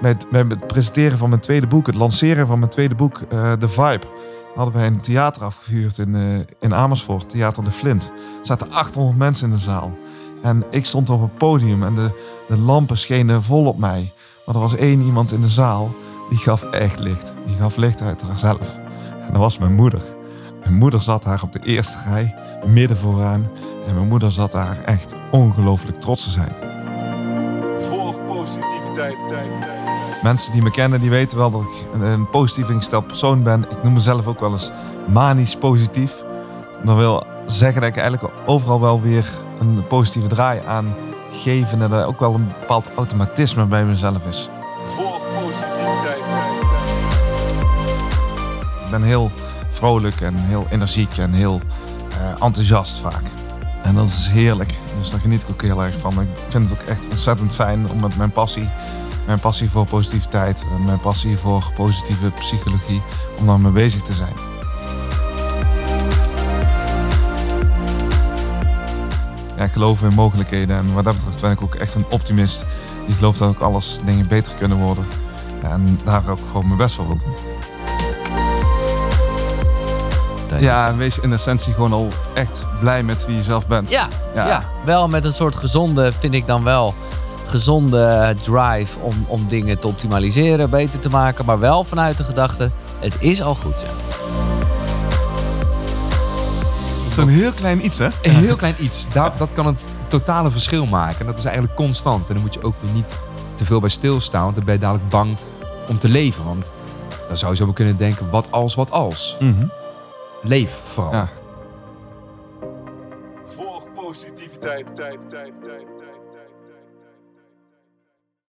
bij het, presenteren van mijn tweede boek, het lanceren van mijn tweede boek, uh, The Vibe, hadden wij een theater afgevuurd in, uh, in Amersfoort, Theater de Flint. Er zaten 800 mensen in de zaal. En ik stond op het podium en de, de lampen schenen vol op mij. Maar er was één iemand in de zaal die gaf echt licht. Die gaf licht uit haarzelf. En dat was mijn moeder. Mijn moeder zat daar op de eerste rij, midden vooraan. En mijn moeder zat daar echt ongelooflijk trots te zijn. Volg positiviteit. Mensen die me kennen, die weten wel dat ik een positief ingesteld persoon ben. Ik noem mezelf ook wel eens manisch positief. Dat wil zeggen dat ik eigenlijk overal wel weer een positieve draai aan geven. En dat ook wel een bepaald automatisme bij mezelf is. Volg positiviteit. Ik ben heel vrolijk en heel energiek en heel uh, enthousiast vaak. En dat is heerlijk. Dus daar geniet ik ook heel erg van. Ik vind het ook echt ontzettend fijn om met mijn passie, mijn passie voor positiviteit en mijn passie voor positieve psychologie, om daar mee bezig te zijn. Ja, ik geloof in mogelijkheden en wat dat betreft ben ik ook echt een optimist. Die gelooft dat ook alles dingen beter kunnen worden. En daar ook gewoon mijn best voor wil doen. Ja, wees in essentie gewoon al echt blij met wie je zelf bent. Ja, ja. wel met een soort gezonde, vind ik dan wel, gezonde drive om, om dingen te optimaliseren, beter te maken. Maar wel vanuit de gedachte, het is al goed. Ja. Zo'n heel klein iets, hè? Een heel klein iets. Dat, dat kan het totale verschil maken. En dat is eigenlijk constant. En dan moet je ook weer niet te veel bij stilstaan. Want dan ben je dadelijk bang om te leven. Want dan zou je zo kunnen denken, wat als, wat als. Mm Leef vooral. Ja. Volg positiviteit. Tijd, tijd, tijd.